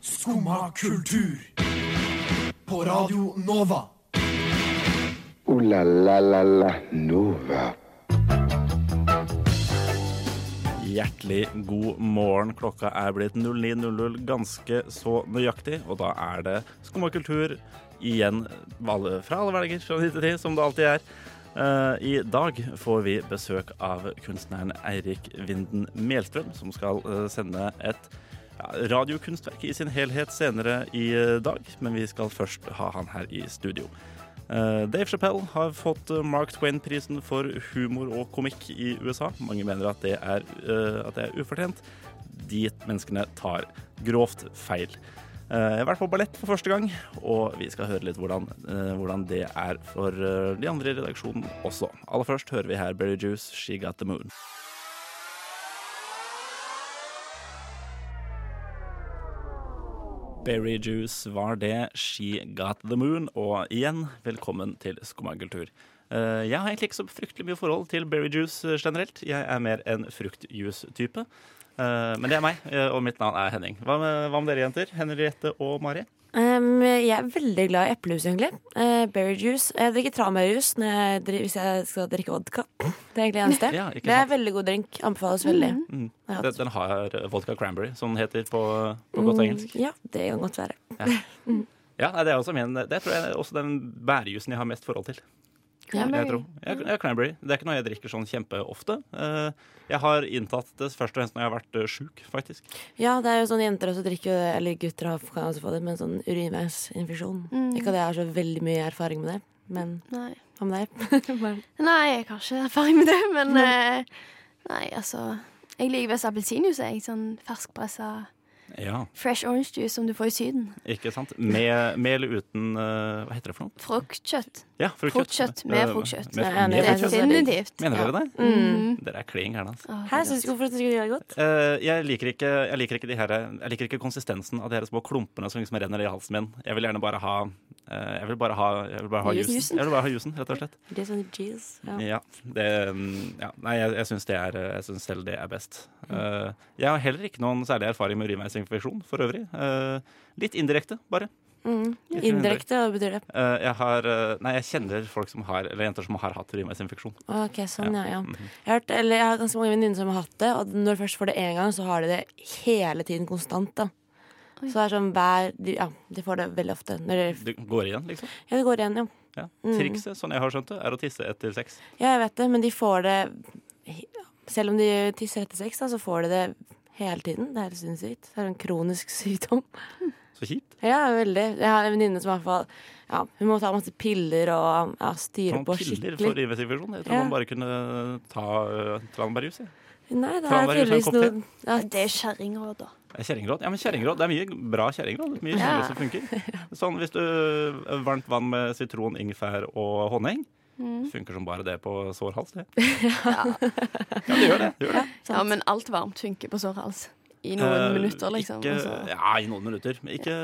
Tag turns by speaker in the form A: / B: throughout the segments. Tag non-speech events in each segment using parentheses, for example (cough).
A: Skumma kultur. På Radio Nova.
B: O-la-la-la-la Nova.
C: Hjertelig god morgen. Klokka er blitt 09.00 ganske så nøyaktig, og da er det Skumma kultur igjen fra alle velger fra 9 til 10, som det alltid er. Eh, I dag får vi besøk av kunstneren Eirik Vinden Melstrøm, som skal eh, sende et ja, radiokunstverk i sin helhet senere i eh, dag, men vi skal først ha han her i studio. Eh, Dave Chappelle har fått eh, Mark Twain-prisen for humor og komikk i USA. Mange mener at det er, at det er ufortjent. De menneskene tar grovt feil. Jeg har vært på ballett for første gang, og vi skal høre litt hvordan, hvordan det er for de andre i redaksjonen også. Aller først hører vi her Berry Juice, She Got The Moon. Berry Juice var det. She Got The Moon. Og igjen, velkommen til Skummakultur. Uh, jeg har egentlig ikke så fryktelig mye forhold til berry juice eh, generelt. Jeg er mer en fruktjuice-type. Eh, men det er meg, eh, og mitt navn er Henning. Hva med, hva med dere jenter? Henriette og Mari?
D: Um, jeg er veldig glad i eplejus, egentlig. Uh, berry juice. Jeg drikker tranbærjus hvis jeg skal drikke vodka. Det er egentlig eneste.
C: Ja,
D: det er veldig god drink. Anbefales veldig.
C: Mm.
D: Mm. har
C: Den, den har vodka cranberry, som den heter på, på godt engelsk.
D: Mm, ja, det kan godt være.
C: Ja, (laughs) ja Det er også min Det tror jeg er også den bærjusen jeg har mest forhold til.
E: Cranberry.
C: Jeg tror. Ja, ja, cranberry. Det er ikke noe jeg drikker sånn kjempeofte. Eh, Jeg har inntatt det først og fremst når jeg har vært uh, sjuk, faktisk.
D: Ja, det er jo sånn jenter også drikker, eller gutter har, kan også få det, med en sånn urinveisinfeksjon.
E: Mm.
D: Ikke at jeg har så veldig mye erfaring med det, men
E: Nei.
D: Hva med deg?
E: Nei, jeg har ikke erfaring med det, men eh, Nei, altså Jeg liker best appelsinjuice, jeg. Sånn ferskpressa
C: Ja,
E: fresh orange juice som du får i Syden.
C: ikke sant? Med, med eller uten eh, Hva heter det for noe?
E: Fruktkjøtt.
C: Ja,
E: Fruktkjøtt med
C: Eh,
E: fruktkjøtt.
C: Med, med,
D: med
C: fruktkjøtt.
D: det.
E: Definitivt.
C: Mener dere det?
E: Mm.
C: Dere er klin gærne. Altså.
E: Hæ,
D: syns du hvorfor syns du det er godt?
C: Eh, jeg, liker ikke, jeg, liker ikke de her, jeg liker ikke konsistensen av de her små klumpene som liksom renner i halsen min. Jeg vil gjerne bare ha Jeg vil bare ha, jeg vil bare ha
E: Jusen.
C: jusen. Jeg vil bare ha jusen, rett og slett.
D: Det er sånn cheese. Ja.
C: Ja, det, mm, ja. Nei, jeg, syns er Jeg synes selv det er best. Eh, jeg har heller ikke noen særlig erfaring med urinveisinfeksjon for øvrig. Uh, litt indirekte, bare.
D: Mm.
C: Litt
D: Indirekte, hva betyr det?
C: Uh, jeg har eh, Nei, jeg kjenner folk som har Eller jenter som har hatt urinveisinfeksjon.
D: Ok, sånn, ja. ja.
C: Mhm.
D: Jeg, har hørt, eller jeg har ganske mange venninner som har hatt det, og når du først får det én gang, så har de det hele tiden konstant. da
E: Oi.
D: Så det er sånn hver Ja, de får det veldig ofte. Når det,
C: Det går igjen, liksom.
D: ja, det går igjen, jo.
C: Ja.
D: Mm.
C: Trikset, sånn jeg har skjønt det, er å tisse etter sex.
D: Ja, jeg vet det, men de får det Selv om de tisser etter sex, da, så får de det hele tiden. Det er helt sinnssykt. Det er en kronisk sykdom.
C: Så kjipt.
D: Ja, veldig. Jeg har en venninne som i hvert fall ja, Hun må ta masse piller og ja, styre på skikkelig.
C: piller for urinveisinfeksjon? Jeg tror
D: Ja.
C: man bare kunne ta uh, tranbærjus. jeg.
D: Nei, det er tydeligvis noe ja,
E: Det er kjerringråd, da.
C: Er Kjerringråd. Ja, men kjerringråd, det er mye bra kjerringråd. Mye
E: Ja.
C: som funker. Sånn hvis du uh, Varmt vann med sitron, ingefær og honning.
E: Mm.
C: Funker som bare det på sår hals, det. (laughs) Ja, det gjør det. det, gjør det.
E: Ja, men alt varmt funker på sår hals. I noen
C: Eh,
E: minutter, liksom.
C: Ikke,
E: altså.
C: ja, i noen minutter. Men ikke,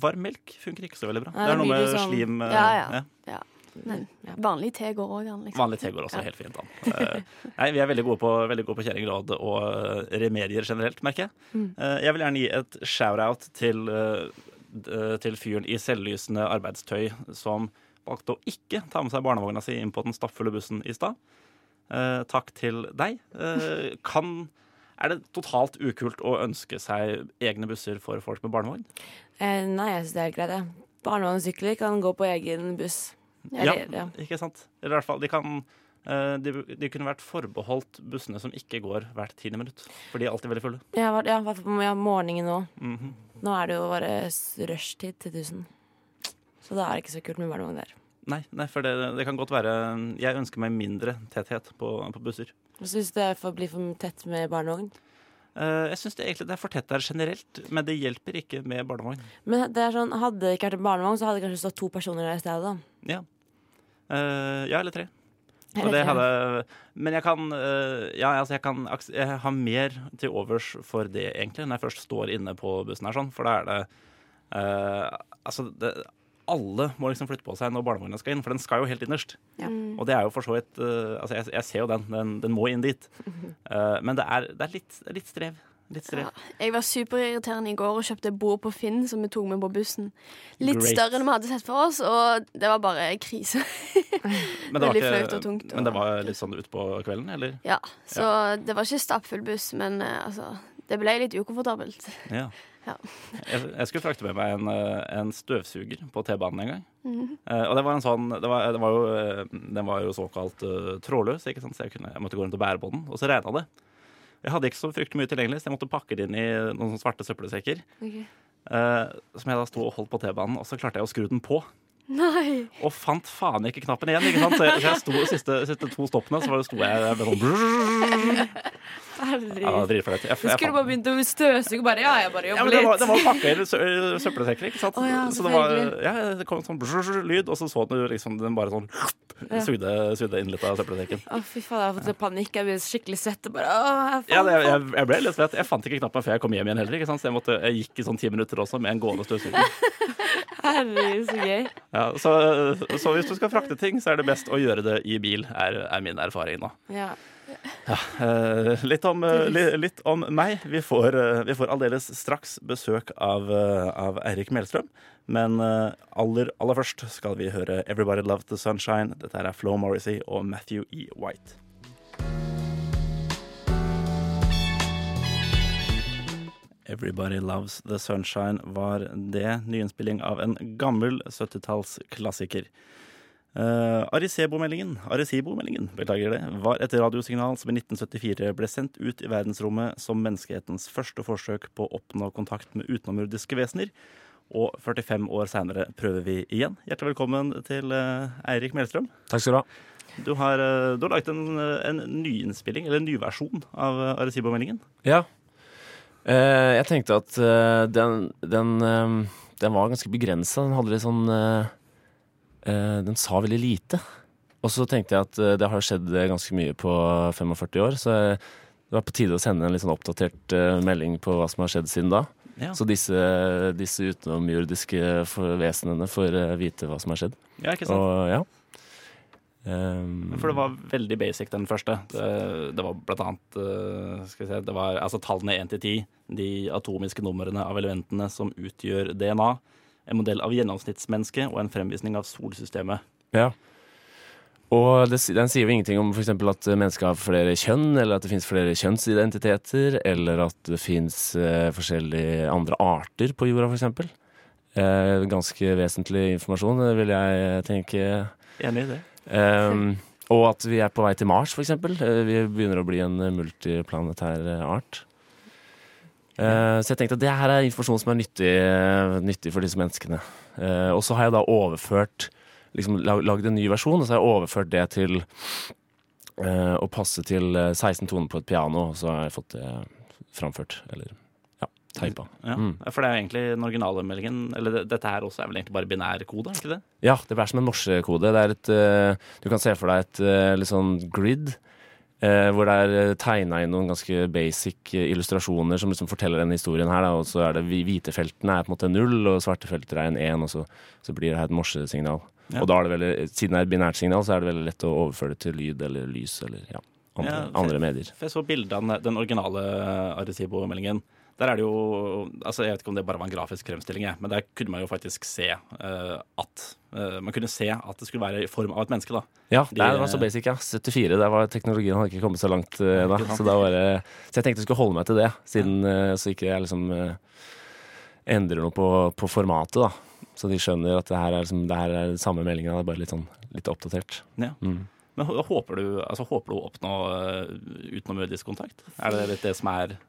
C: varm melk funker ikke så veldig bra.
D: Nei,
C: det er noe med
D: sånn-
C: slim ja,
E: Ja, ja. Men
D: Ja.
E: vanlig te går òg an, liksom.
C: Vanlig te går også helt fint an. Eh, nei, vi er veldig gode på, veldig gode på kjerringråd og eh, remedier generelt, merker jeg.
D: Mm.
C: Eh, jeg vil gjerne gi et shout-out til, til fyren i selvlysende arbeidstøy som valgte å ikke ta med seg barnevogna si inn på den stappfulle bussen i stad. Eh, takk til deg. Eh, kan Er det totalt ukult å ønske seg egne busser for folk med barnevogn?
D: Eh, nei, jeg syns det er helt greit. Ja. Barnevognsykler kan gå på egen buss.
C: Ja,
D: ja.
C: ikke sant? Eller i hvert fall, de kan eh, de, de kunne vært forbeholdt bussene som ikke går hvert tiende minutt. For de er alltid veldig fulle.
D: Ja, hva- i hvert fall på morgenen nå.
C: Mhm.
D: Nå er det jo bare rushtid til 1000. Så da er det ikke så kult med barnevogn der.
C: Nei, nei, for det, det kan godt være Jeg ønsker meg mindre tetthet på, på busser.
D: Syns du det for, bli for tett med barnevogn?
C: Uh, jeg syns det egentlig det er for tett der generelt, men det hjelper ikke med barnevogn.
D: Men det er sånn, hadde det ikke vært en barnevogn, så hadde det kanskje stått to personer der i stedet. da.
C: Ja. Eh, ja, eller tre.
D: Eller
C: Og det
D: tre.
C: hadde, men jeg kan, eh, ja, altså jeg kan Jeg har mer til overs for det, egentlig, når jeg først står inne på bussen her, sånn. For da er det uh, Altså, det, alle må liksom flytte på seg når barnevogna skal inn, for den skal jo helt innerst.
D: Ja.
E: Mm.
C: Og det er jo for så vidt uh, Altså, jeg, jeg ser jo den, den, den må inn dit. Uh, (laughs) men det er, det er litt, det litt strev. Litt strev.
E: Ja, jeg var superirriterende i går og kjøpte bord på Finn som vi tok med på bussen. Litt
C: Great.
E: større enn vi hadde sett for oss, og det var bare krise. (laughs)
C: Men det var,
E: Veldig flaut og tungt, og-
C: men det var litt sånn utpå kvelden, eller?
E: Ja, Så det var ikke stappfull buss, men eh, altså Det ble litt ukomfortabelt.
C: Ja. (laughs)
E: Ja.
C: Jeg, jeg skulle frakte med meg en, eh, en støvsuger på T-banen en gang.
E: Mhm.
C: Uh, og det var en sånn det var, det var jo, Den var jo såkalt uh, trådløs, så jeg, kunne, jeg måtte gå rundt og bære på den. Og så regna det. Jeg hadde ikke så fryktelig mye tilgjengelig, så jeg måtte pakke det inn i noen svarte søppelsekker.
D: Okay.
C: Uh, som jeg da sto og holdt på T-banen, og så klarte jeg å skru den på.
E: Nei!
C: Og fant faen ikke knappen igjen. ikke sant? Så jeg, så jeg sto de siste, siste to stoppene, så var det sto jeg med sånn brrrr.
D: Herregud.
C: Ja, dritflaut.
D: Du skulle bare begynt å støvsuge. Bare ja, jeg bare
C: Ja,
D: jobber
C: det var,
D: litt.
C: det var pakka i sø- søppelsekker, ikke sant?
D: Oh, ja,
C: så det, var, ja, det kom en sånn lyd, og så så du liksom den bare sånn
D: Ja.
C: sugde, sugde inn litt av søppelsekken.
D: Å, fy faen, jeg har fått panikk. Jeg ble skikkelig svett. Bare, å, jeg,
C: Ja,
D: faen,
C: det, jeg, jeg ble litt svett. Jeg fant ikke knappen før jeg kom hjem igjen heller. ikke sant? Så jeg, måtte, jeg gikk i sånn ti minutter også med en gående støvsuger. (laughs)
D: Herregud, så gøy.
C: Ja, så, så hvis du skal frakte ting, så er det best å gjøre det i bil, er, er min erfaring nå.
D: Ja.
C: Ja, litt, om, eh, litt om meg. Vi får, eh, vi får aldeles straks besøk av, eh, av Eirik Melstrøm. Men eh, aller, aller først skal vi høre 'Everybody Loved The Sunshine'. Dette er Flo Morrissey og Matthew E. White. Everybody Loves The Sunshine var det. Nyinnspilling av en gammel 70-tallsklassiker. Uh, Arecibo-meldingen Arecibo-meldingen, beklager det, var et radiosignal som i 1974 ble sendt ut i verdensrommet som menneskehetens første forsøk på å oppnå kontakt med utenomjordiske vesener. Og 45 år seinere prøver vi igjen. Hjertelig velkommen til uh, Eirik Melstrøm.
F: Takk skal du ha.
C: Du har, uh, du har laget en, eh, en nyinnspilling, eller en nyversjon, av eh, Arecibo-meldingen.
F: Ja. Eh, jeg tenkte at uh, den, den, uh, den var ganske begrensa. Den hadde litt sånn eh, Den sa veldig lite. Og så tenkte jeg at det har skjedd ganske mye på 45 år, så det var på tide å sende en litt sånn oppdatert melding på hva som har skjedd siden da.
C: Ja.
F: Så disse, disse utenomjordiske vesenene får vite hva som har skjedd.
C: Ja, ikke sant?
F: Og ja. Um,
C: For det var veldig basic, den første. Det, det var blant annet eh, skal vi se, det var, altså Tallene 1 til 10, de atomiske numrene av elementene som utgjør DNA. En modell av gjennomsnittsmennesket og en fremvisning av solsystemet.
F: Ja. Og det, den sier jo ingenting om eksempel at mennesker har flere kjønn, eller at det finnes flere kjønnsidentiteter, eller at det fins eh, forskjellige andre arter på jorda, eksempel. Eh, ganske vesentlig informasjon, eh, vil jeg tenke.
C: Enig i det.
F: Um, og at vi er på vei til Mars, eksempel. Eh, vi begynner å bli en eh, multiplanetær eh, art. Uh, så jeg tenkte at det her er informasjon som er nyttig, nyttig for disse menneskene. Uh, og så har jeg da overført liksom lag- lagd en ny versjon, og så har jeg overført det til uh, å passe til eh, 16 toner på et piano, og så har jeg fått det framført. Eller teipa.
C: Ja.
F: Mm.
C: For det er jo egentlig den originale meldingen Eller det, dette her også er vel egentlig bare binærkode, er ikke det?
F: Ja, det er som en morsekode. Det er et, uh, du kan se for deg et uh, litt sånn grid. eh, hvor det er tegna inn noen ganske basic illustrasjoner som liksom forteller denne historien her. Da, og så er det hvite feltene er på en måte null, og svarte felter er en én, og så, så blir det her et morsesignal.
C: Ja.
F: Og da er det veldig, siden det er et binært signal, så er det veldig lett å overføre det til lyd eller lys eller ja, andre,
C: Ja, for-
F: andre medier.
C: For jeg så bildene, av den originale Arecibo-meldingen. Der er det jo altså Jeg vet ikke om det bare var en grafisk fremstilling, jeg, men der kunne man jo faktisk se uh, at uh, Man kunne se at det skulle være i form av et menneske, da.
F: Ja,
C: De-
F: det var så basic, ja. 74. Der var teknologien hadde ikke kommet så langt uh, da. Så, da var det, så jeg tenkte jeg skulle holde meg til det, siden, eh, så ikke jeg liksom eh, endrer noe på, på formatet, da. Så de skjønner at det her er, liksom, det her er samme meldinga, det er bare litt sånn litt oppdatert.
C: Ja.
F: Mm.
C: Men hå- håper du, altså, håper du å oppnå uh, utenomjordisk kontakt? Er det litt det som er, eh,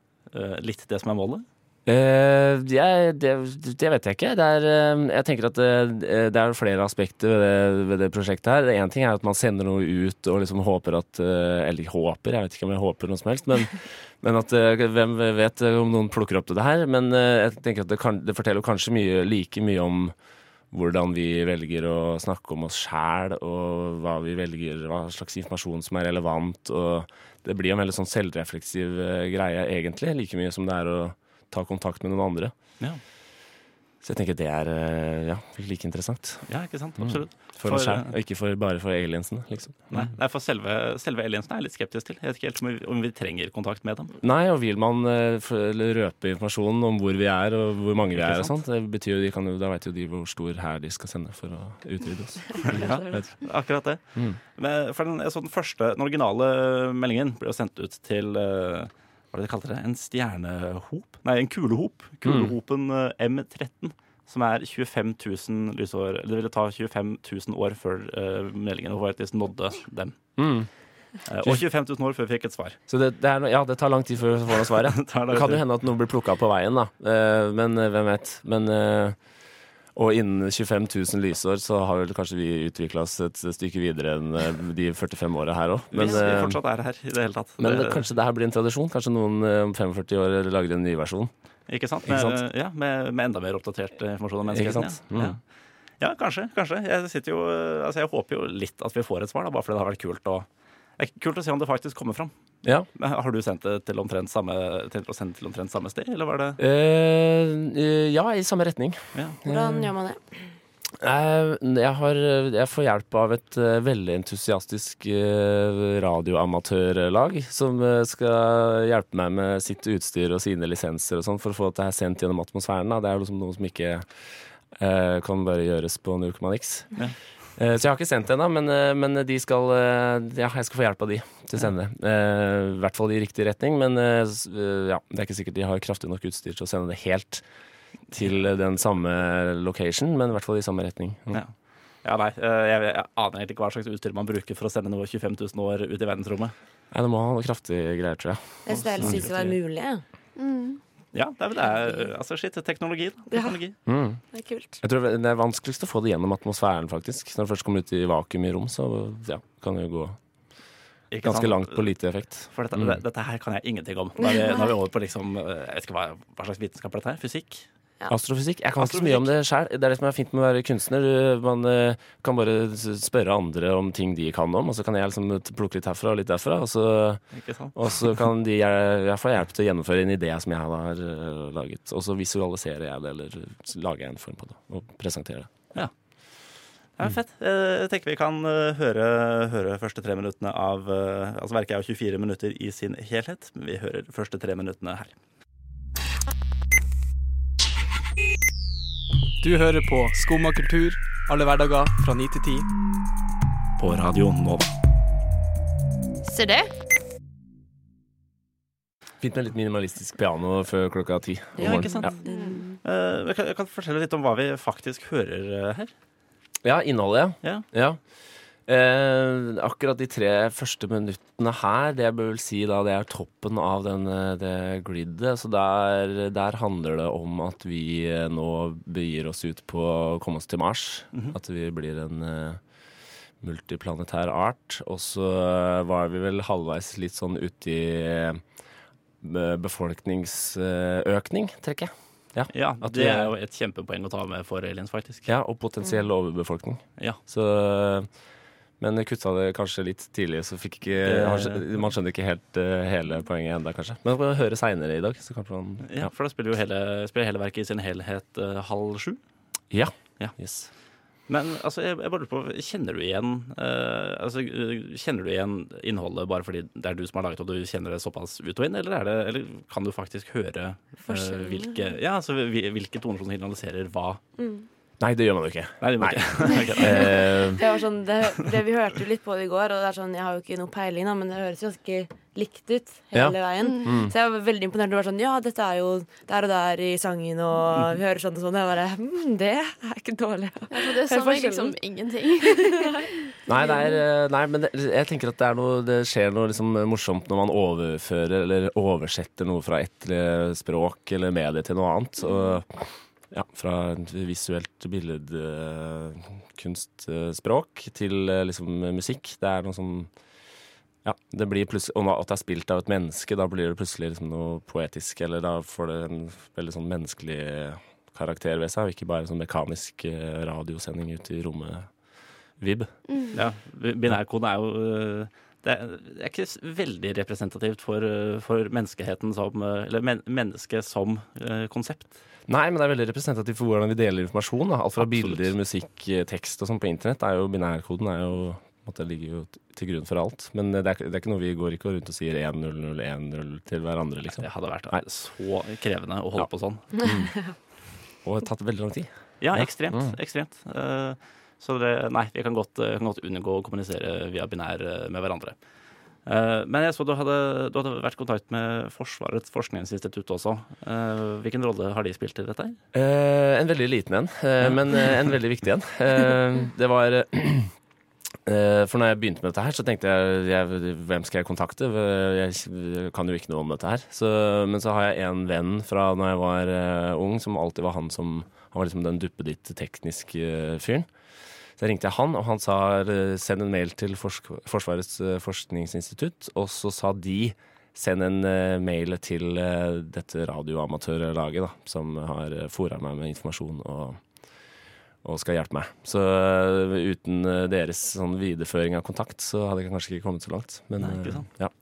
C: litt det som er målet?
F: Uh, jeg, det, det vet jeg ikke. Er, uh, jeg tenker at det, det er flere aspekter ved det, ved det prosjektet her. Én ting er at man sender noe ut og liksom håper at eh, Eller håper, jeg vet ikke om jeg håper noe som helst. Men, (laughs) men at eh, hvem vet om noen plukker opp det her. Men eh, jeg tenker at det, kan, det forteller kanskje mye, like mye om hvordan vi velger å snakke om oss sjæl, og hva vi velger, hva slags informasjon som er relevant. og Det blir en veldig sånn selvrefleksiv eh, greie, egentlig. Like mye som det er å ta kontakt med noen andre.
C: Ja.
F: Så jeg tenker det er eh, ja, like interessant.
C: Ja, ikke sant?
F: Mm.
C: Absolutt.
F: For,
C: For-
F: oss selv, og ikke for, bare for aliensene, liksom.
C: Nei, nei, for selve, selve aliensene er jeg litt skeptisk til. Jeg vet ikke helt om vi, om vi trenger kontakt med dem.
F: Nei, og vil man eh, røpe informasjonen om hvor vi er og hvor mange vi er, og sånt, det betyr jo, de kan jo, da vet jo de hvor stor hær de skal sende for å utrydde oss. (laughs)
C: Ja, akkurat det.
F: Mm.
C: Men for den, jeg så den første, den originale meldingen ble jo sendt ut til eh, hva det de kalte det? En stjernehop? Nei, en kulehop. Kulehopen mm. M13. Som er 25 000 lysår Det ville ta 25 000 år før uh, meldingen faktisk nådde dem.
F: Mm.
C: Uh, og 25 000 år før vi fikk et svar.
F: Så det, det, er, ja, det tar lang tid før vi får noe svar, ja. (laughs)
C: Tar
F: Det kan jo hende at noe blir plukka på veien, da. Uh, men eh, hvem vet. Men eh, og innen 25 000 lysår så har vel kanskje vi utvikla oss et stykke videre enn eh, de 45 åra her òg. Men,
C: Hvis vi
F: eh,
C: fortsatt er her i det hele tatt.
F: men kanskje det her blir en tradisjon? Kanskje noen eh, om 45 år lager en ny versjon?
C: Ikke sant?
F: Ikke sant?
C: Ja, med, med enda mer oppdatert informasjon om menneskeheten. Ja.
F: Mm.
C: Ja. kanskje. kanskje. Jeg, jo, altså jeg håper jo litt at vi får et svar, da, bare fordi det har vært kult å, det er kult å se om det faktisk kommer fram.
F: Ja.
C: Har du sendt det til omtrent samme, tenkt å sende til omtrent samme sted, eller var det
F: Eh, eh, ja, i samme retning.
C: ja.
D: Hvordan gjør man det?
F: Eh, Jeg, har, jeg får hjelp av et eh, veldig entusiastisk radioamatørlag som skal hjelpe meg med sitt utstyr og sine lisenser og sånn for å få dette her sendt gjennom atmosfæren. Da. Det er jo liksom noe som ikke eh, kan bare gjøres på null komma niks.
C: Ja.
F: Eh, Så jeg har ikke sendt det ennå, men, eh, men de skal, eh, ja, jeg skal få hjelp av de til å sende det. Eh, I hvert fall i riktig retning, men ja, det er ikke sikkert de har kraftig nok utstyr til å sende det helt til den samme location, men i hvert fall i samme retning. Mm.
C: Ja. Ja, nei, jeg, jeg aner egentlig ikke hva slags utstyr man bruker for å sende noe 25 000 år ut i verdensrommet.
F: Nei, det må ha noe kraftige greier, tror jeg.
D: Jeg synes det er litt sykt mulig. ja.
E: Mm.
C: Ja, det er det. er- Altså, shit, teknologi. teknologi. Ja.
F: Mm.
D: Det er kult.
F: Jeg tror det er vanskeligst å få det gjennom atmosfæren, faktisk. Når det først kommer ut i vakuum i rom, så ja, kan det jo gå
C: Ikke
F: ganske
C: sant?
F: langt på lite effekt.
C: For dette,
F: Mm.
C: dette her kan jeg ingenting om. Nå er vi, nå er vi over på liksom eh, Jeg vet ikke hva, hva slags vitenskap er dette her? Fysikk?
F: Astrofysikk. Jeg kan ikke så mye om det sjøl. Det er det som er fint med å være kunstner. Man eh, kan bare spørre andre om ting de kan om, og så kan jeg liksom plukke litt herfra og litt derfra. Og så, og så kan de jeg, jeg får hjelp til å gjennomføre en idé som jeg har eh, laget. Og så visualiserer jeg det, eller lager jeg en form på det, og presenterer det.
C: Ja, fett. Eh, Jeg tenker vi kan eh, høre, høre første tre minuttene av Altså verket er jo 24 minutter i sin helhet, men vi hører første tre minuttene her.
G: Du hører på Skumma kultur alle hverdager fra 9 til 10.
C: På Radio Nova.
E: Se det.
F: Fint med litt minimalistisk piano før klokka ti. om
C: Ja,
F: morgenen.
C: ikke sant?
F: Ja.
C: Eh, Jeg kan, jeg kan fortelle litt om hva vi faktisk hører eh, her.
F: Ja, innholdet,
C: Ja.
F: ja. Eh, akkurat de tre første minuttene her, det jeg bør vel si da, det er toppen av den, eh, det gridet. Så der, der handler det om at vi eh, nå begir oss ut på å komme oss til Mars.
C: Mhm.
F: At vi blir en uh, multiplanetær art. Og så var vi vel halvveis litt sånn uti uh, befolkningsøkning, trekker jeg.
C: Ja,
F: At
C: det er jo et kjempepoeng å ta med for aliens, faktisk.
F: Ja, og potensiell overbefolkning.
C: Ja.
F: Så, men jeg kutta det kanskje litt tidlig, så fikk ikke Man skjønner ikke helt eh, hele poenget ennå, kanskje. Men vi får høre seinere i dag. Så man
C: Ja, for da spiller jo hele, spiller hele verket i sin helhet uh, halv sju.
F: Ja.
C: Ja.
F: Yes.
C: Men altså, jeg, jeg bare lurer på, kjenner du igjen uh, altså, Kjenner du igjen innholdet bare fordi det er du som har laget og du kjenner det såpass ut og inn, eller, er det, eller kan du faktisk høre
D: uh,
C: hvilke, ja, altså, hvil- hvilke toner som signaliserer hva?
F: Nei, det gjør man jo ikke.
C: Nei, det
F: Nei.
C: ikke.
F: Eh, (laughs) (laughs)
D: Det var sånn, det, det Vi hørte jo litt på det i går, og det er sånn, jeg har jo ikke noe peiling, da, men det høres jo ganske likt ut
F: Ja.
D: hele veien.
F: Mm.
D: Så jeg var veldig imponert. Det var sånn, ja, dette er jo der og der i sangen, og vi hører sånn og sånn. Jeg bare mm, Det er ikke dårlig.
E: Ja, for det sa meg liksom ingenting. (laughs)
F: nei, det er, eh, nei, men det, jeg tenker at det, er noe, det skjer noe liksom morsomt når man overfører eller oversetter noe fra ett eh, språk eller medie til noe annet. Og ja, fra visuelt billedkunstspråk til eh, liksom musikk. Det er noe som ja, det blir plutselig, Og at det er spilt av et menneske, da blir det plutselig liksom noe poetisk. Eller da får det en veldig sånn menneskelig karakter ved seg, og ikke bare sånn mekanisk eh, radiosending ut i rommet. Vib.
C: Ja, binærkode er jo eh, det er, det er ikke veldig representativt for, eh, for menneskeheten som eh, Eller men, mennesket som eh, konsept.
F: Nei, men det er veldig representativt for hvordan vi deler informasjon. Da. Alt fra
C: Absolutt.
F: bilder, musikk, eh, tekst og sånn på internett. Er jo, binærkoden er jo, på ligger jo til grunn for alt. Men det er, det er ikke noe vi går ikke rundt og sier 1-0-0-1-0 til hverandre, liksom.
C: Det hadde vært
F: Nei.
C: så krevende å holde
F: Ja.
C: på sånn.
F: Og det har tatt veldig lang tid.
C: Ja,
F: Ja.
C: ekstremt.
F: Mm.
C: ekstremt. Eh, så det, nei, vi kan godt, eh, kan godt unngå å kommunisere via binær eh, med hverandre. Eh, men jeg så du hadde, du hadde vært i kontakt med Forsvarets forskningsinstitutt også. Hvilken rolle har de spilt i dette?
F: Eh, en veldig liten en, men en veldig viktig en. Det var For når jeg begynte med dette her, så tenkte jeg, jeg hvem skal jeg kontakte? Jeg kan jo ikke noe om dette her. Så, men så har jeg en venn fra når jeg var ung, som alltid var han som Han var liksom den duppeditt tekniske fyren. Så jeg ringte jeg han, og han sa eh, send en mail til Forsk Forsvarets eh, forskningsinstitutt. Og så sa de send en eh, mail til dette radioamatørlaget, da, som har fora meg med informasjon og, og skal hjelpe meg. Så uten deres sånn videreføring av kontakt, så hadde jeg kanskje ikke kommet så langt. Men
C: Nei, ikke sant.
F: ja.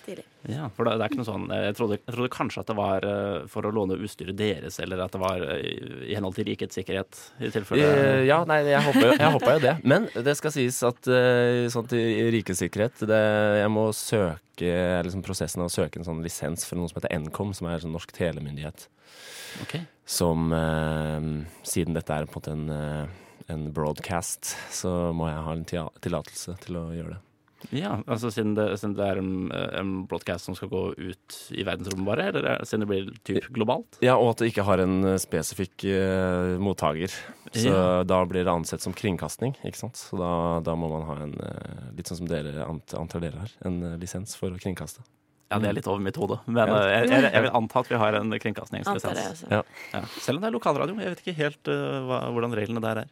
D: Stilig.
C: Ja, for det, det er ikke noe sånn Jeg trodde, jeg trodde kanskje at det var eh, for å låne utstyret deres, eller at det var eh, i henhold til rikets sikkerhet, i tilfelle
F: Eh, ja, nei, jeg håper jo, det. Men det skal sies at sånn til rikets sikkerhet det, Jeg må søke liksom prosessen av å søke en sånn lisens for noe som heter Nkom, som er sånn norsk telemyndighet.
C: Okay.
F: Som eh, Siden dette er på en måte en, eh, en broadcast, så må jeg ha en tillatelse til å gjøre det.
C: Ja, altså siden det, siden det er en, en broadcast som skal gå ut i verdensrommet bare, eller er- siden det blir typ globalt?
F: Ja, Og at det ikke har en eh, spesifikk uh, mottaker. Så
C: Ja.
F: da blir det ansett som kringkasting, ikke sant. Så da, da må man ha en, uh, litt sånn som dere antar dere har, en uh, lisens for å kringkaste.
C: Ja, det er litt over mitt hode, men eh, jeg, jeg, jeg vil anta at vi har en kringkastingslisens.
F: Ja.
C: Ja. Selv om det er lokalradio. Jeg vet ikke helt uh, hva, hvordan reglene der er.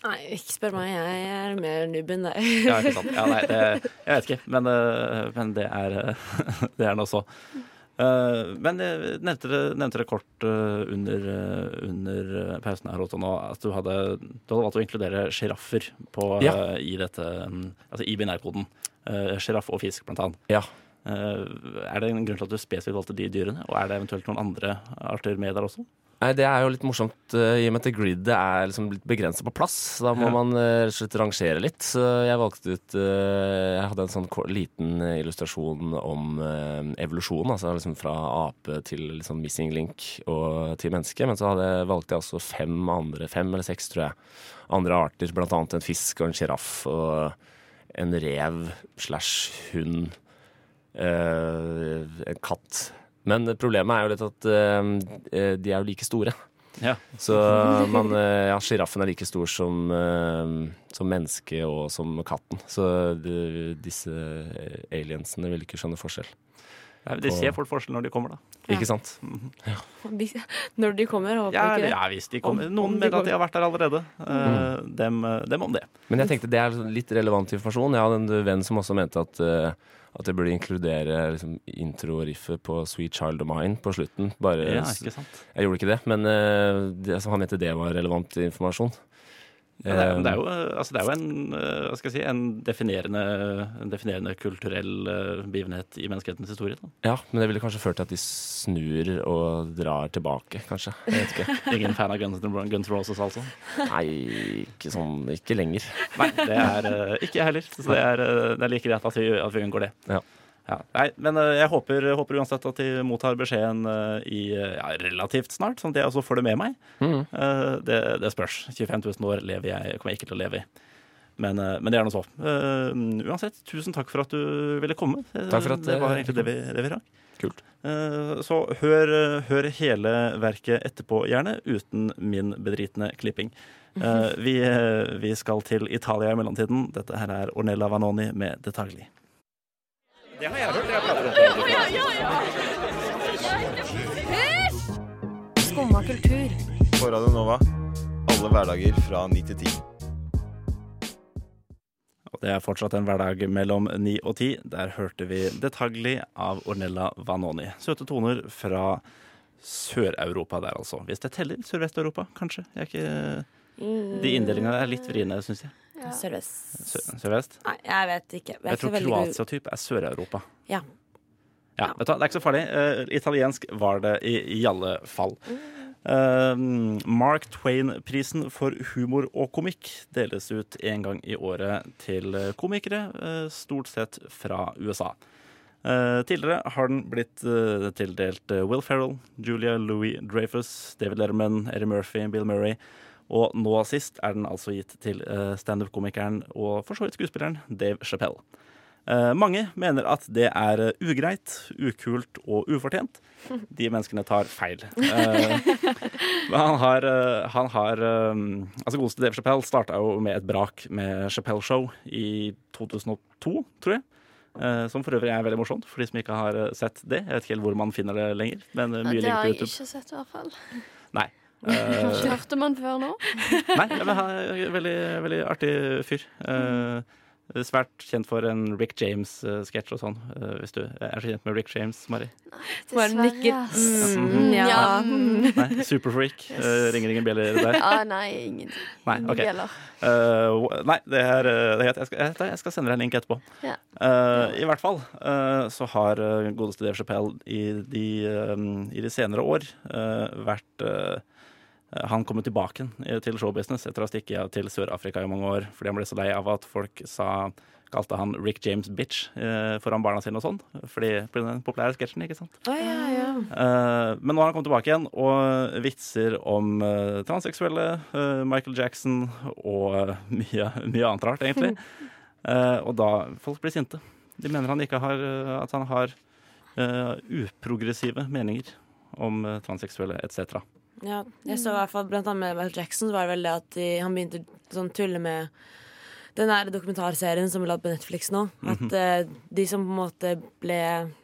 D: Nei, ikke spør meg. Jeg er mer nubb enn deg.
C: Ja, ikke sant. Ja, nei, det, jeg vet ikke, men, eh, men det er eh, (laughs) det er nå så. Eh, Men jeg nevnte det, nevnte det kort eh, under, eh, under pausen her Otto, nå, at du hadde, du hadde valgt å inkludere sjiraffer
F: Ja.
C: eh, i dette, mm, altså i binærkoden. Sjiraff og fisk, blant annet.
F: Ja.
C: Eh, er det en grunn til at du spesifikt valgte de dyrene? Og er det eventuelt noen andre arter med der også?
F: Nei, Det er jo litt morsomt eh, i og med at gridet er liksom litt begrensa på plass. Da må
C: Ja.
F: man eh, rett og slett rangere litt. Så jeg valgte ut eh, Jeg hadde en sånn liten illustrasjon om evolusjon. Altså liksom fra ape til liksom missing link og til menneske. Men så hadde, valgte jeg også fem andre, fem eller seks, tror jeg, andre arter. Blant annet en fisk og en sjiraff og en rev slash hund. en katt. Men problemet er jo litt at eh, de er jo like store.
C: Ja.
F: Så man, eh, ja, sjiraffen er like stor som, eh, som mennesket og som katten. Så de, disse aliensene vil ikke skjønne forskjell.
C: Nei, De ser fort forskjell når de kommer, da.
D: Ja.
F: Ikke sant?
D: Ja. Når de kommer, håper
C: Ja,
D: ikke det.
C: ja hvis de kommer.
D: Om-
C: Noen
D: om de
C: mener at de har vært der allerede. Mm. dem, dem om det.
F: Men jeg tenkte det er litt relevant informasjon. Jeg hadde en venn som også mente at, eh, at jeg burde inkludere liksom, intro-riffet på Sweet Child of Mine på slutten. Bare,
C: Ja, ikke sant?
F: Jeg gjorde ikke det, men uh, det, altså, han mente det var relevant informasjon.
C: Ja, det, er, det, jo, eh, altså det er jo en, eh, si, en, definerende, en definerende kulturell eh, begivenhet i menneskehetens historie. Da.
F: Ja, men det ville kanskje ført til at de snur og drar tilbake, kanskje. Jeg vet ikke. (laughs)
C: Ingen fan av Guns, Guns Roses, altså?
F: Nei, ikke sånn Ikke lenger.
C: Nei, det er ikke jeg heller. Så det er, det er like greit at vi, at vi unngår det.
F: Ja.
C: Ja, nei, men eh, jeg håper, håper uansett at de mottar beskjeden eh, i eh, ja, relativt snart, sånn at jeg også får det med meg. Eh, det, det spørs. 25 000 år lever jeg, kommer jeg ikke til å leve i. Men, men det er nå så. Uansett, tusen takk for at du ville komme.
F: Takk for at
C: det var egentlig det vi, det vi rakk.
F: Kult.
C: Så hør, hør hele verket etterpå, gjerne, uten min bedritne klipping. Vi, vi skal til Italia i mellomtiden. Dette her er Ornella Vanoni med Detalji. Det har jeg hørt. Jeg prater om
H: Skumma kultur.
I: På Radio Nova. Alle hverdager fra ni til ti.
C: Og det er fortsatt en hverdag mellom ni og ti. Der hørte vi Detalji av Ornella Vanoni. Søte toner fra Sør-Europa der, altså. Hvis det teller Sørvest-Europa, kanskje. Jeg er ikke... De inndelingene er litt vriene, syns jeg.
E: Ja.
D: Sørvest
C: Sørvest?
D: Nei, jeg vet ikke. Jeg,
C: Jeg tror Kroatia-type er Sør-Europa.
D: Ja.
C: Ja, vet du Det er ikke så farlig. Uh, italiensk var det i, i alle fall. Uh, Mark Twain-prisen for humor og komikk deles ut en gang i året til komikere, uh, stort sett fra USA. Eh, tidligere har den blitt tildelt Will Ferrell, Julia Louis Dreyfus, David Letterman, Eddie Murphy, Bill Murray. Og nå sist er den altså gitt til eh, standup-komikeren og for så vidt skuespilleren Dave Chappelle. Eh, mange mener at det er eh, ugreit, ukult og ufortjent. (laughs) De menneskene tar feil. Han har, han har Altså Godeste Dave Chappelle starta jo med et brak med Chappelle Show i 2002, tror jeg. Som for øvrig er veldig morsomt, for de som ikke har sett det. Jeg vet ikke helt hvor man finner det lenger, men mye
E: Ja, det har jeg ikke sett, i hvert fall.
C: Nei. Eh, (laughs)
E: Hørte man før nå?
C: Nei, jeg men han er en veldig, veldig artig fyr. Uh, svært kjent for en Rick James-sketsj og sånn. Uh, hvis du er så kjent med Rick James, Mari.
D: Bare nikker.
E: ass.
D: Mm, ja.
E: Ja. mm.
C: Nei, Superfreak. Uh, ringer ingen bjeller der.
E: Ah, nei, ingen,
C: Nei, okay.
E: bjeller.
C: Uh, nei, det er, eh, det er. Jeg skal, jeg, skal sende deg en link etterpå.
E: Ja.
C: Eh, I hvert fall eh, så har godeste Dave Chappelle i de, eh, i de senere år vært Han kommer tilbake til showbusiness etter å ha stukket til Sør-Afrika i mange år fordi han ble så lei av at folk sa Kalte han Rick James bitch eh, foran barna sine og sånn. Fordi på den populære sketsjen, ikke sant.
D: Oh, ja, ja.
C: Eh, men nå har han kommet tilbake igjen og vitser om eh, transseksuelle, eh, Michael Jackson og eh, mye, mye annet rart, egentlig. (laughs) Eh, og da folk blir sinte. De mener han ikke har eh, At han har eh, uprogressive meninger om transseksuelle etc.
D: Ja, jeg så i hvert fall blant annet med Michael Jackson, så var det vel det at de, han begynte sånn tulle med den der dokumentarserien som er lagd på Netflix nå. At
C: Mhm.
D: eh, de som på en måte ble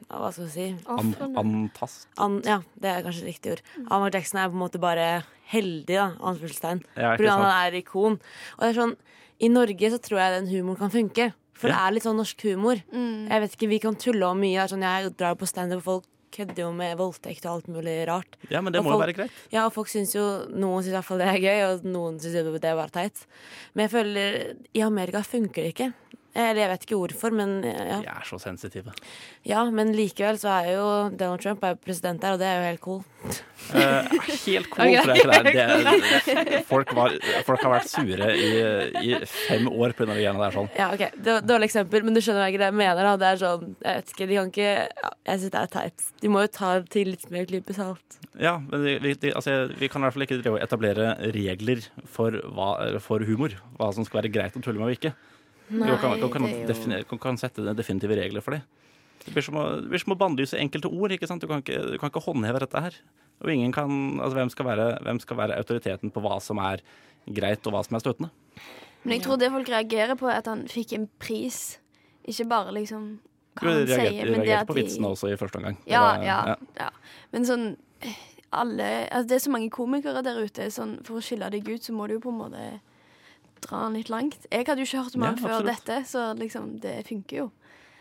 D: ja, Hva skal vi si?
C: An antast.
D: An, ja, det er kanskje riktig ord. Michael Jackson er på en måte bare heldig, da, anførselstegn.
C: Ja,
D: han er ikon. Og det er sånn, i Norge så tror jeg den humoren kan funke. For det er litt sånn norsk humor.
E: Mm.
D: Jeg vet ikke, Vi kan tulle om mye. Sånn, jeg drar på standup, og folk kødder jo med voldtekt og alt mulig rart.
C: Ja, men det
D: må
C: må jo være greit.
D: Ja, og folk syns jo Noen syns i hvert fall det er gøy, og noen syns det er bare teit. Men jeg føler i Amerika funker det ikke. Eller jeg vet ikke hvorfor, men ja.
C: De er så sensitive.
D: ja. Men likevel så er jo Donald Trump er president der, og det er jo helt cool.
C: Uh, helt cool, tror jeg ikke det er. Det folk, var, folk har vært sure i, i fem år pga. de greiene der. sånn.
D: Ja, ok, Dårlig eksempel, men du skjønner hva det jeg mener. da Det er sånn, Jeg vet ikke, de kan ikke ja, Jeg syns det er teit. De må jo ta til litt mer klype salt.
C: Ja, men vi, de, altså, vi kan i hvert fall ikke etablere regler for, hva, for humor. Hva som skal være greit å tulle med og ikke. Du kan, du kan,
E: definere, er
C: kan sette definitive regler for det. Det blir som å, det blir som å bannlyse enkelte ord. ikke sant? Du kan ikke, du kan ikke håndheve dette her. Og ingen kan, altså hvem skal, være, hvem skal være autoriteten på hva som er greit, og hva som er støtende?
E: Men jeg tror det folk reagerer på, er at han fikk en pris. Ikke bare liksom hva han
C: reagerte,
E: sier, men det at
C: på vitsene også i første omgang.
E: Ja,
C: var-
E: ja, ja. Men sånn eh, alle altså Det er så mange komikere der ute. Sånn, for å skille deg ut, så må du jo på en måte dra han litt langt. Jeg hadde jo ikke hørt om
C: Ja,
E: han før
C: absolutt.
E: dette, så liksom, det funker jo.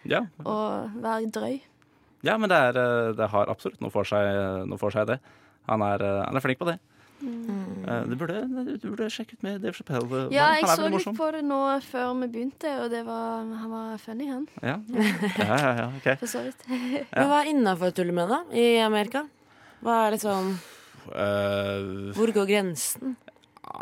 C: Ja,
E: Å være drøy.
C: ja men det, er, eh, det har absolutt noe for seg, noe for seg det. Han er, eh, han er flink på det. Mm. Du burde, du burde sjekke ut med Dave Chappelle.
E: Ja,
C: han
E: jeg så litt på det nå før vi begynte, og det var, han var funny, han.
C: Ja. ja, ja, ja, ok.
E: For så vidt.
D: Men hva er innafor å tulle med, da? I Amerika? Hva er liksom
C: uh,
D: Hvor går grensen?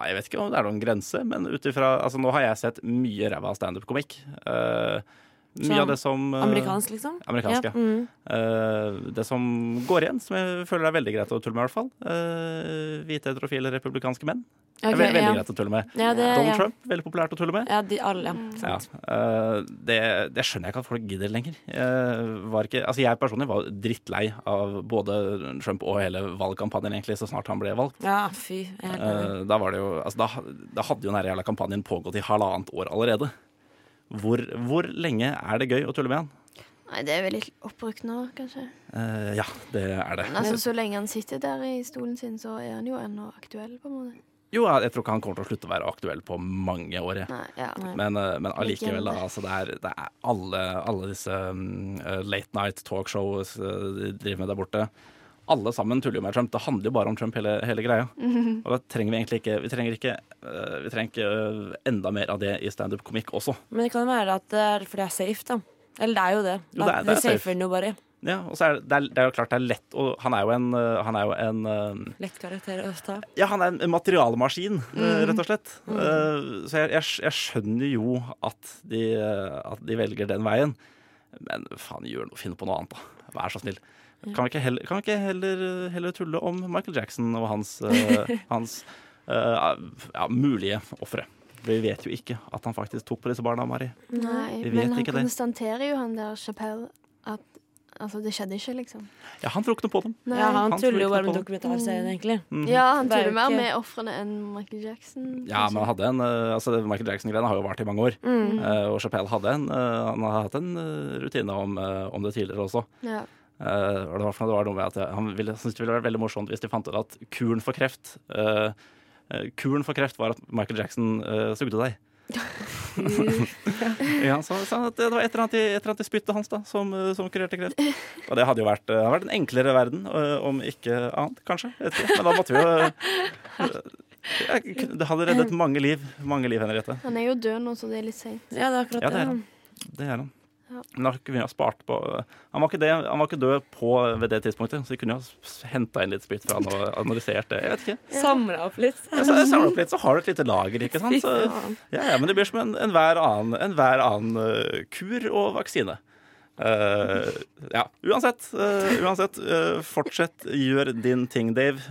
C: Jeg vet ikke om det er noen grense, men ut ifra altså, Nå har jeg sett mye ræva standup-komikk. Eh, mye
D: Sånn
C: av det som eh,
D: Amerikansk, liksom?
C: Amerikansk, ja.
D: Mm.
C: Uh, det som går igjen, som jeg føler er veldig greit å tulle med, i hvert fall. Uh, hvite, heterofile, republikanske menn. Det er veldig,
D: ja.
C: greit å tulle med.
D: Ja, det,
C: Donald. Trump, veldig populært å tulle med.
D: Ja, de alle, ja.
C: Eh, det, det skjønner jeg ikke at folk gidder lenger. Ikke, altså jeg personlig var drittlei av både Trump og hele valgkampanjen egentlig så snart han ble valgt.
D: Ja, fy.
C: Da, var det jo, altså da, da hadde jo den jævla kampanjen pågått i halvannet år allerede. Hvor, hvor lenge er det gøy å tulle med han?
E: Nei, det er vel litt oppbrukt nå, kanskje.
C: Eh, ja, det er det.
E: Men altså, så lenge han sitter der i stolen sin, så er han jo ennå aktuell, på en måte.
C: Jo, jeg tror ikke han kommer til å slutte å være aktuell på mange år.
E: Nei, ja.
C: Men, eh, men allikevel. Altså, det, er, det er alle, alle disse mm, eh, late night talkshows eh, de driver med der borte. Alle sammen tuller jo med Trump. Det handler jo bare om Trump, hele, hele greia. Og da trenger vi egentlig ikke Vi trenger ikke, øh, vi trenger ikke øh, enda mer av det i standup-komikk også.
D: Men det kan være at det er fordi det er safe, da. Eller det er jo det.
C: Jo, det er- det er safe.
D: safer bare
C: Ja, og så er det, det, er, jo klart det er lett og Han er jo en, øh, han er jo en
D: Lett karakter å ta.
C: Ja, han er en materialemaskin, øh,
D: Mm.
C: rett og slett. Øh, så jeg, jeg, jeg skjønner jo at de, at de velger den veien. Men faen, gjør noe, finn på noe annet, da. Vær så snill. Kan vi ikke heller, kan vi ikke heller, heller tulle om Michael Jackson og hans, øh, (laughs) hans øh, ja, mulige ofre? Vi vet jo ikke at han faktisk tok på disse barna, Mari.
E: Nei, men han
C: ikke det.
E: konstaterer jo, han der Chappelle, at altså, det skjedde ikke, liksom.
C: Ja, han tror ikke noe på dem.
E: Nei.
D: Ja, han,
C: Han
D: tuller jo bare med dokumentarserien, egentlig.
C: Mm.
E: Ja, han
D: er
E: tuller mer med ofrene enn Michael Jackson.
C: Ja, men han hadde en altså, Michael Jackson-greiene har jo vart i mange år.
D: Mm.
C: Eh, og Chappelle hadde en, han har hatt en rutine om, om det tidligere også.
E: Ja.
C: Eh, og det var, det var noe med at jeg- Han ville, syntes det ville vært veldig morsomt hvis de fant ut at kuren for kreft uh, eh, Kuren for kreft var at Michael Jackson uh, sugde deg. (laughs) ja, så, så at det var et eller annet i, spyttet hans da som, som kurerte kreft. Og det hadde jo vært, hadde vært en enklere verden, om ikke annet, kanskje. Men da måtte vi jo Det hadde reddet mange liv. Mange liv, Henriette.
E: Han er jo død nå, så det er litt seint.
D: Ja, det er akkurat
C: Ja, det er
D: det.
C: han. Det er han. Men da kunne vi ha spart på Han var ikke, det, han var ikke død på ved det tidspunktet, så vi kunne ha henta inn litt spytt fra han og analysert det. Jeg vet ikke.
D: Samla opp litt.
C: Ja, så Samle opp litt, så har du et lite lager, ikke sant. Så, ja, ja, men det blir som en annen, en hver annen eh, kur og vaksine. Uh, ja, uansett. Uh, uansett uh, fortsett, gjør din ting, Dave.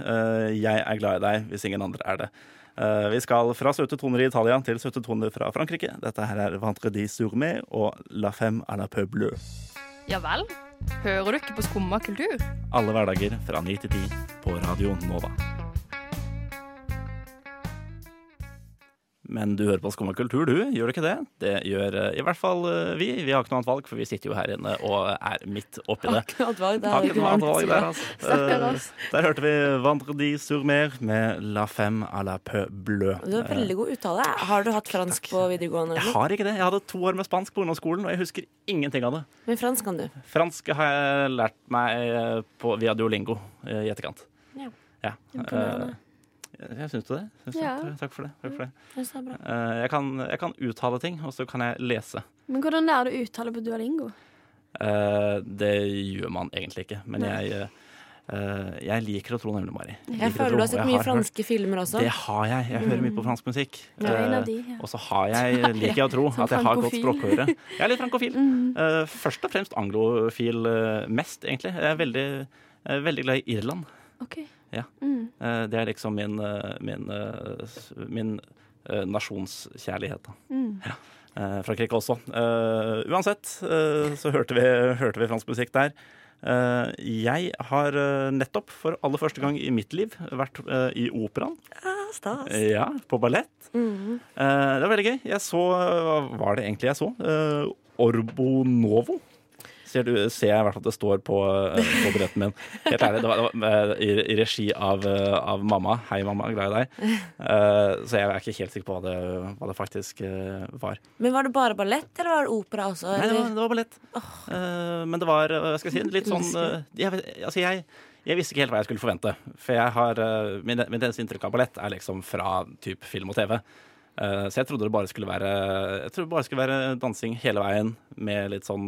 C: Jeg er glad i deg hvis ingen andre er det. Eh, vi skal fra søte toner i Italia til søte toner fra Frankrike. Dette her er Vantredi Surmé og La Femme à la peuble.
H: Ja vel? Hører du ikke på Skumma kultur?
C: Alle hverdager fra 9 til 10 på Radio Nova. Men du hører på Skumma kultur, du. Gjør du ikke det? Det gjør eh, i hvert fall eh, vi. Vi har ikke noe annet valg, for vi sitter jo her inne og er midt oppi det.
D: Har ikke noe annet valg. Hadde
C: ikke noe annet valg der, altså. Eh. Der hørte vi Vendredi sur mer med La Femme à la Peu Bleu.
D: Du har veldig god uttale. Har du hatt fransk på videregående?
C: Jeg har ikke det. Jeg hadde to år med spansk på ungdomsskolen, og jeg husker ingenting av det.
D: Men fransk kan du.
C: Fransk har jeg lært meg på, via Duolingo i etterkant.
D: Ja.
C: Ja.
E: Imponerende.
C: Jeg syns du det? Synes
E: ja. det.
C: Takk for det. Takk for det.
D: Jeg det er bra.
C: Eh, Jeg, kan, jeg kan uttale ting, og så kan jeg lese.
E: Men hvordan lærer du å uttale på Duolingo?
C: Eh, Det gjør man egentlig ikke, men jeg, eh, jeg liker å tro nemlig, Mari.
D: Jeg
C: jeg
D: føler du har sett mye
C: har
D: franske filmer også.
C: Det har jeg. Jeg hører mye på fransk musikk.
E: Jeg en av de, ja.
C: Og så har jeg, (laughs) liker jeg å tro, at jeg har godt språkhøre. Jeg er litt frankofil. (laughs)
E: Mm.
C: Først og fremst anglofil mest, egentlig. Jeg er veldig, jeg veldig glad i Irland.
E: OK.
C: Ja.
E: Mm.
C: Eh, det er liksom min, eh, min, eh, min nasjonskjærlighet. Da.
E: Mm.
C: Ja. Frankrike også. Uansett så hørte vi, hørte vi fransk musikk der. Jeg har nettopp for aller første gang i mitt liv vært i operaen.
D: Ah, stas.
C: Ja, på ballett. Eh, det var veldig gøy. Jeg så Hva var det egentlig jeg så? Orbo Novo. Ser, du, ser jeg i hvert fall at det står på, eh, på billetten min. Helt ærlig, det var, det var eh, i, i regi av, eh, av mamma. Hei, mamma, glad i deg. Uh, så jeg er ikke helt sikker på hva det, hva det faktisk uh, var.
D: Men var det bare ballett, eller var det opera også?
C: Nei, det var, det var ballett. Eh, men det var, hva skal jeg si, litt sånn jeg, altså jeg, jeg visste ikke helt hva jeg skulle forvente. For jeg har, min, min eneste inntrykk av ballett er liksom fra typ film og TV. Eh, så jeg trodde det bare skulle være Jeg trodde det bare skulle være dansing hele veien med litt sånn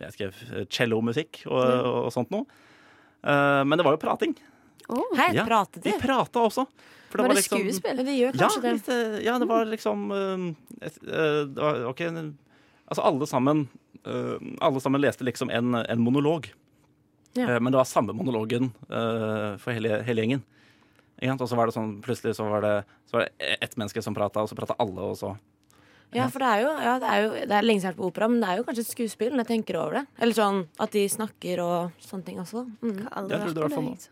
C: jeg ikke, cellomusikk og, og sånt noe. Eh, men det var jo prating.
E: Oh.
D: Hei,
C: Ja,
D: pratet
C: De
D: de?
C: prata også. For
E: Var det
C: liksom-
E: skuespill?
D: Men de gjør
C: Ja,
D: det.
C: litt, eh, ja, det var liksom et, Det var ok Altså, alle sammen eh, Alle sammen leste liksom en, en monolog.
D: Ja.
C: Eh, men det var samme monologen eh, for hele, hele gjengen. Og så var det sånn plutselig så var det, så var det ett menneske som prata, og så prata alle, og så
D: Ja, for det er jo, ja, det er jo det er lenge siden jeg har vært på opera, men det er jo kanskje et skuespill når jeg tenker over det. Eller sånn at de snakker og sånne ting også. Mm.
E: Jeg tror
C: det var sånn
E: jeg.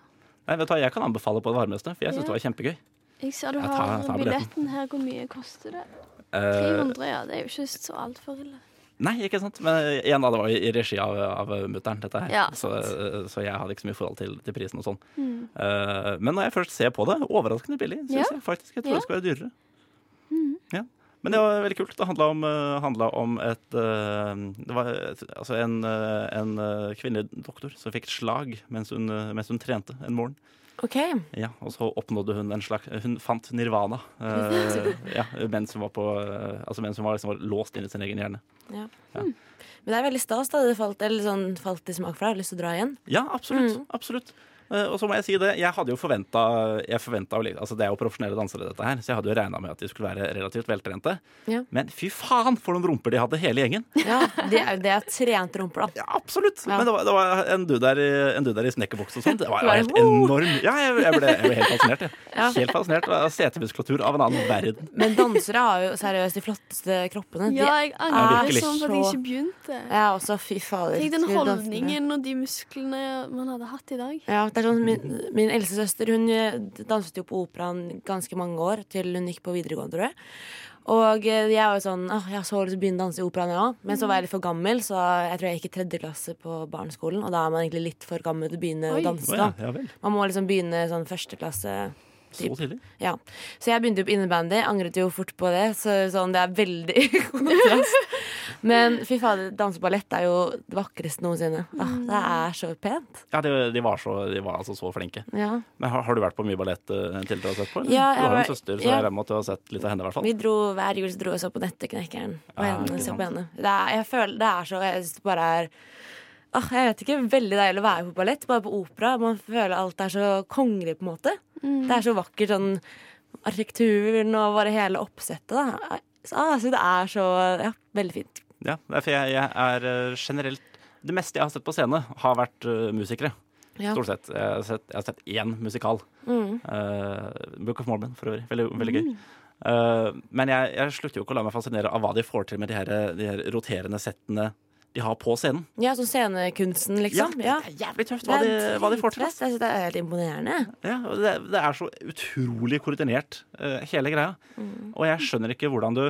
C: Nei, vet du hva, jeg kan anbefale på det varmeste, for jeg syns
E: Ja.
C: det var kjempegøy.
E: Jeg ser du
C: Jeg tar-
E: har
C: tar billetten.
E: billetten her. Hvor mye koster det?
C: Eh,
E: 300, ja. Det er jo ikke så altfor ille.
C: Nei, ikke sant? Men igjen, da, det var i i regi av, av mutter'n, dette her.
E: Ja,
C: så, så jeg hadde ikke så mye forhold til, til prisen og sånn.
E: Mm.
C: Uh, men når jeg først ser på det, overraskende billig, syns
E: Ja.
C: jeg faktisk. Jeg tror
E: Ja.
C: det skal være dyrere.
E: Mm.
C: Ja. Men det var veldig kult. Det handla om, eh, handla om et eh, Det var altså en, eh, en eh, kvinnelig doktor som fikk et slag mens hun, eh, mens hun trente en morgen.
D: OK.
C: Ja, og så oppnådde hun en slags Hun fant nirvana uh, (laughs) ja, mens hun var, på, uh, altså mens hun var, liksom, var låst inn i sin egen hjerne.
D: Ja. Hmm. Men det er veldig stas. da Det falt, eller sånn, falt i smak for deg. Har du lyst til å dra igjen?
C: Ja, absolutt.
D: Mm.
C: absolutt. Eh, Og så må jeg si det, jeg hadde jo forventa altså Det er jo profesjonelle dansere, dette her, så jeg hadde jo regna med at de skulle være relativt veltrente.
D: Ja.
C: Men fy faen for noen rumper de hadde, hele gjengen!
D: Ja, Det er, det er trente rumper, da.
C: Ja, absolutt!
D: Ja.
C: Men det var, det var en dude der, en dude der i snekkerboks og sånn. Det var, helt
D: en-
C: enorm. Ja, jeg, jeg, ble, jeg ble helt fascinert. Jeg.
D: Ja.
C: Helt fascinert av setemuskulatur av en annen verden.
D: Men dansere har jo seriøst de flotteste kroppene. De
E: Ja, jeg angrer sånn for at jeg ikke begynte.
D: Ja, også fy fader.
E: Tenk den holdningen og de musklene man hadde hatt i dag.
D: Ja, det sånn, min, min eldste søster hun eh, danset jo på operaen ganske mange år, til hun gikk på videregående, tror jeg. Og eh, jeg var jo sånn Åh, jeg har så lyst til å begynne å danse i operaen, jeg òg. Men så var jeg litt for gammel, så jeg tror jeg gikk i tredje klasse på barneskolen. Og da er man egentlig litt for gammel til å begynne
E: Oi.
D: å danse.
C: Ja,
D: da
C: ja.
D: Man må liksom begynne sånn første klasse.
C: Så tidlig.
D: Ja. Så jeg begynte jo på innebandy. Angret jo fort på det. Så sånn, det er veldig (laughs) kontrast. Men fy fader, danseballett er jo det vakreste noensinne. Ah, det er så pent.
C: Ja, de, de, var så, de var altså så flinke.
D: Ja.
C: Men har, har du vært på mye ballett tidligere til du har sett på? eller?
D: Ja,
C: du har jo en søster, så
D: ja.
C: jeg regner med at du har sett litt av henne, i hvert fall.
D: Vi dro hver jul så dro vi så på Nøtteknekkeren. Og
C: Ah,
D: henne, så på henne. Det er, jeg føler det er så Jeg syns det bare er ah, Jeg vet ikke, veldig deilig å være på ballett. Bare på opera. Man føler alt er så kongelig, på en måte.
E: Mm.
D: Det er så vakkert sånn arkitekturen og bare hele oppsettet. Da. Ah, så det er så Ja, veldig fint.
C: Ja, for jeg, jeg er uh, generelt Det meste jeg har sett på scene, har vært uh, musikere.
D: Ja.
C: Stort sett. Jeg har sett, jeg har sett én musikal.
D: Mm.
C: Uh, Book of Mormon, for øvrig. Veldig, veldig gøy. Uh, men jeg, jeg slutter jo ikke å la meg fascinere av hva de får til med de her, de her roterende settene de har på scenen.
D: Ja, Som scenekunsten, liksom. Ja.
C: Det er jævlig tøft hva de, hva de får til.
D: Det. Jeg det er helt imponerende.
C: Ja, det, det er så utrolig koordinert, hele greia.
D: Mm.
C: Og jeg skjønner ikke hvordan du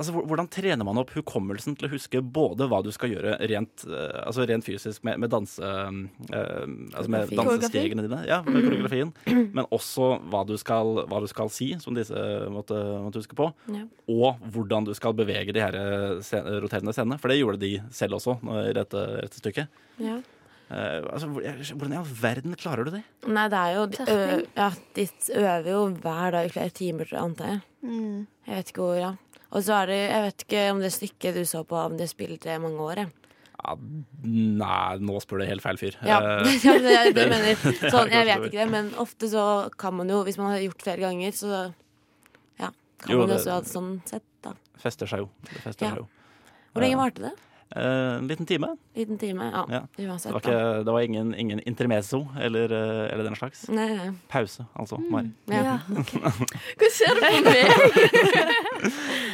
C: Altså, Hvordan trener man opp hukommelsen til å huske både hva du skal gjøre rent, uh, altså rent fysisk med, med, danse, uh, altså med dansestegene dine, ja, med koreografien, men også hva du skal, hva du skal si, som disse måtte, måtte huske på,
D: Ja.
C: og hvordan du skal bevege de her scen- roterende scenene. For det gjorde de selv også i dette, dette stykket.
D: Ja.
C: Uh, altså, hvordan i all verden klarer du det?
D: Nei, det er jo de, ø, Ja, de øver jo hver dag i flere timer, antar jeg.
E: Mm.
D: Jeg vet ikke hvor, ja. Og så er det, jeg vet ikke om det stykket du så på, om det spilte mange år, jeg.
C: Ja, nei, nå spør du helt feil fyr.
D: Ja,
C: Eh, (laughs)
D: ja det, det, det mener, (laughs)
C: er
D: sånn, jeg vet ikke det, men ofte så kan man jo, hvis man har gjort flere ganger, så ja, kan
C: Jo,
D: man jo også ha det sånn sett, da.
C: fester seg jo. Det fester
D: Ja.
C: seg jo.
D: Hvor lenge
C: Ja.
D: varte det?
C: Eh, en liten time.
D: Liten time? Ja,
C: Ja. Det var, ikke, det var ingen, ingen intermezzo eller, eh, eller den slags.
D: Nei, nei.
C: Pause, altså. Mari.
D: Ja.
E: Ja, (laughs) ok. (laughs) Hva ser du på meg? (laughs)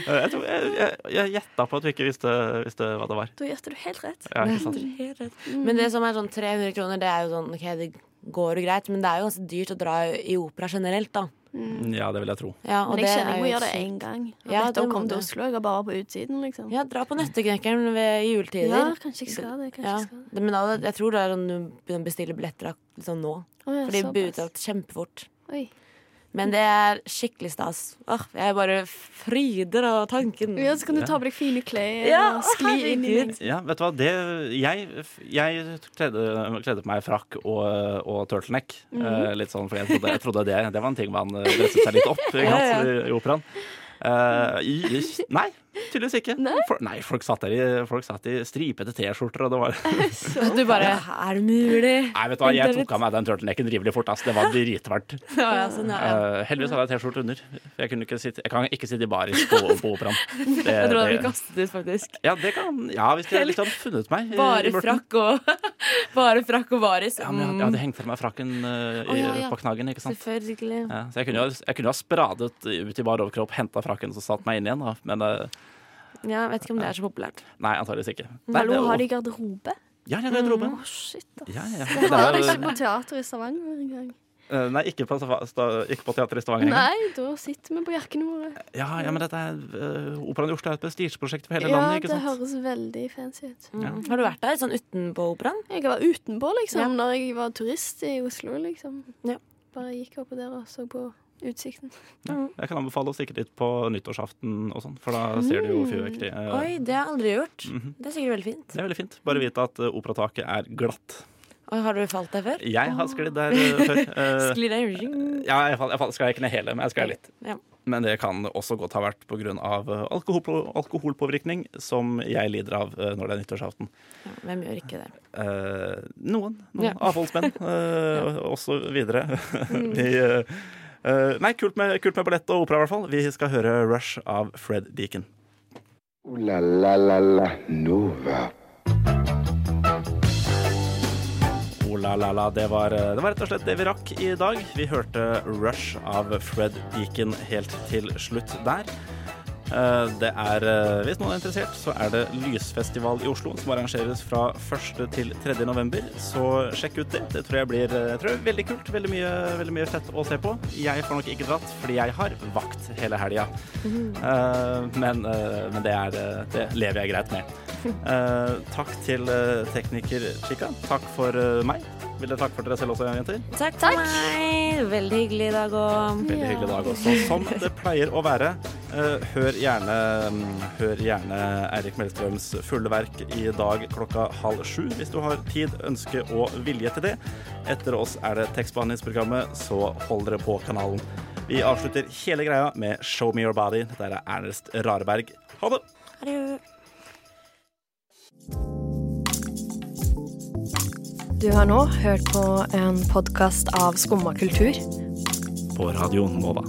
C: Eh, jeg, tror- gjetta på at du ikke visste, visste hva det var.
E: Da gjetter du helt rett.
C: Ja, sant?
D: Helt rett. Men det som er sånn 300 kroner, det er jo sånn OK, det går jo greit, men det er jo ganske dyrt å dra i opera generelt, da.
C: Ja, det vil jeg tro.
D: Ja, og
E: Men jeg kjenner
D: er
E: jeg må gjøre det én gang.
D: Ja,
E: Ja,
D: det
E: Dette kom til. Oslo, jeg er bare på utsiden, liksom.
D: Ja, dra på Nøtteknekkeren ved juletider.
E: Ja, kanskje jeg skal det. Kanskje
D: Ja,
E: jeg skal det.
D: det- Men jeg tror det er om du begynner å bestille billetter liksom nå.
E: Oh, ja,
D: For de blir utsolgt kjempefort.
E: Oi.
D: Men det er skikkelig stas. Åh, jeg bare fryder av tanken.
E: Ja, så kan du ta på deg fine klær
D: Ja,
E: og skli inn i det.
C: Ja, vet du hva, det Jeg, jeg kledde, kledde på meg frakk og, og turtleneck. eh, litt sånn, for jeg trodde, jeg trodde det, det var en ting man eh, dresset seg litt opp
D: Ja, ja.
C: i, i operaen. Uh, i, i, nei, tydeligvis ikke.
E: Nei?
C: For, nei, folk satt der i, folk satt i stripete T-skjorter, og det var (laughs)
D: Du bare Er det mulig?
C: Nei, vet du hva, jeg tok av meg den turtlenecken rimelig fort. ass. Det var dritvarmt. (laughs)
D: Ja, ja, sånn, ja, ja.
C: Eh, heldigvis hadde jeg T-skjorte under. Jeg, kunne ikke sitte, jeg kan ikke sitte i baris på, på operaen. Det, (laughs)
D: Jeg tror det
C: det-
D: hadde kastet ut, faktisk.
C: ja, det kan Ja, hvis de, hvis hadde funnet meg.
D: Bare frakk og Bare frakk og baris.
C: Ja, men jeg, hadde- jeg hadde hengt fra meg frakken uh, i,
D: oh, ja, ja.
C: på knaggen, ikke sant.
D: Selvfølgelig.
C: Ja, så jeg kunne, jo- jeg kunne jo ha spradet ut i bar overkropp, henta frakken og så satt meg inn igjen, da. Men eh,
D: Ja, jeg vet ikke om det er så populært.
C: nei, antakeligvis ikke. Nei,
E: Hallo, har de garderobe?
C: Ja, har garderobe.
E: Å, shit, ass.
C: Ja, ja, ja.
E: Det har de ikke på teater i Stavanger engang.
C: eh, Nei, ikke på, ikke på teater i Stavanger engang.
E: Nei, da sitter vi på jakkene våre.
C: Ja, ja, men dette er uh, Operaen i Oslo er et prestisjeprosjekt for hele
E: Ja,
C: landet, ikke sant?
E: Ja, det høres veldig fancy ut.
D: Mm.
C: Ja.
D: Har du vært der sånn utenpå operaen?
E: Jeg var utenpå, liksom,
D: Ja.
E: når jeg var turist i Oslo, liksom.
D: Ja.
E: Bare gikk opp der og så på utsikten.
C: Jeg kan anbefale å stikke dit på nyttårsaften og sånn, for da ser du jo fyrverkeri. eh,
D: Oi, det har jeg aldri gjort.
C: Mhm.
D: Det er sikkert veldig fint.
C: Det er veldig fint. Bare vite at eh, operataket er glatt.
D: Og har du falt der før?
C: Jeg har sklidd der eh, før. (laughs)
D: sklidd der.
C: ja, jeg, fall, jeg fall, jeg ikke ned hele, men jeg sklei litt.
D: Ja.
C: Men det kan også godt ha vært pga. Alkohol, alkoholpåvirkning, som jeg lider av eh, når det er nyttårsaften.
D: Ja, hvem gjør ikke det?
C: Eh, noen. noen
D: Ja.
C: Avholdsmenn, (laughs) uh, og så videre. (laughs) Vi, eh, eh, nei, kult med, kult med ballett og opera, i hvert fall. Vi skal høre Rush av Fred Deacon.
B: La la la la Nova.
C: La la la, det var, det var rett og slett det vi rakk i dag. Vi hørte Rush av Fred Deacon helt til slutt der. Eh, Det er, eh, Hvis noen er interessert, så er det Lysfestival i Oslo som arrangeres fra 1. til 3. november. Så sjekk ut det. Det tror jeg blir jeg tror veldig kult. Veldig mye, veldig mye fett å se på. Jeg får nok ikke dratt, fordi jeg har vakt hele helga. Eh, men, eh, men det, er, eh, det lever jeg greit med. Eh, takk til eh, tekniker Chica. Takk for eh, meg. Vil dere takke for dere selv også, jenter?
D: Takk for meg. Veldig hyggelig i dag òg.
C: Veldig hyggelig dag også. Som det pleier å være. Eh, hør gjerne, mm, hør gjerne Eirik Mellstrøms fulle verk i dag klokka halv sju, hvis du har tid, ønske og vilje til det. Etter oss er det tekstbehandlingsprogrammet, så hold dere på kanalen. Vi avslutter hele greia med Show Me Your Body. Dette er Ernest Rareberg. Ha det!
D: Ha det.
J: Du har nå hørt på en podkast av Skumma kultur.
C: På Radio Nova.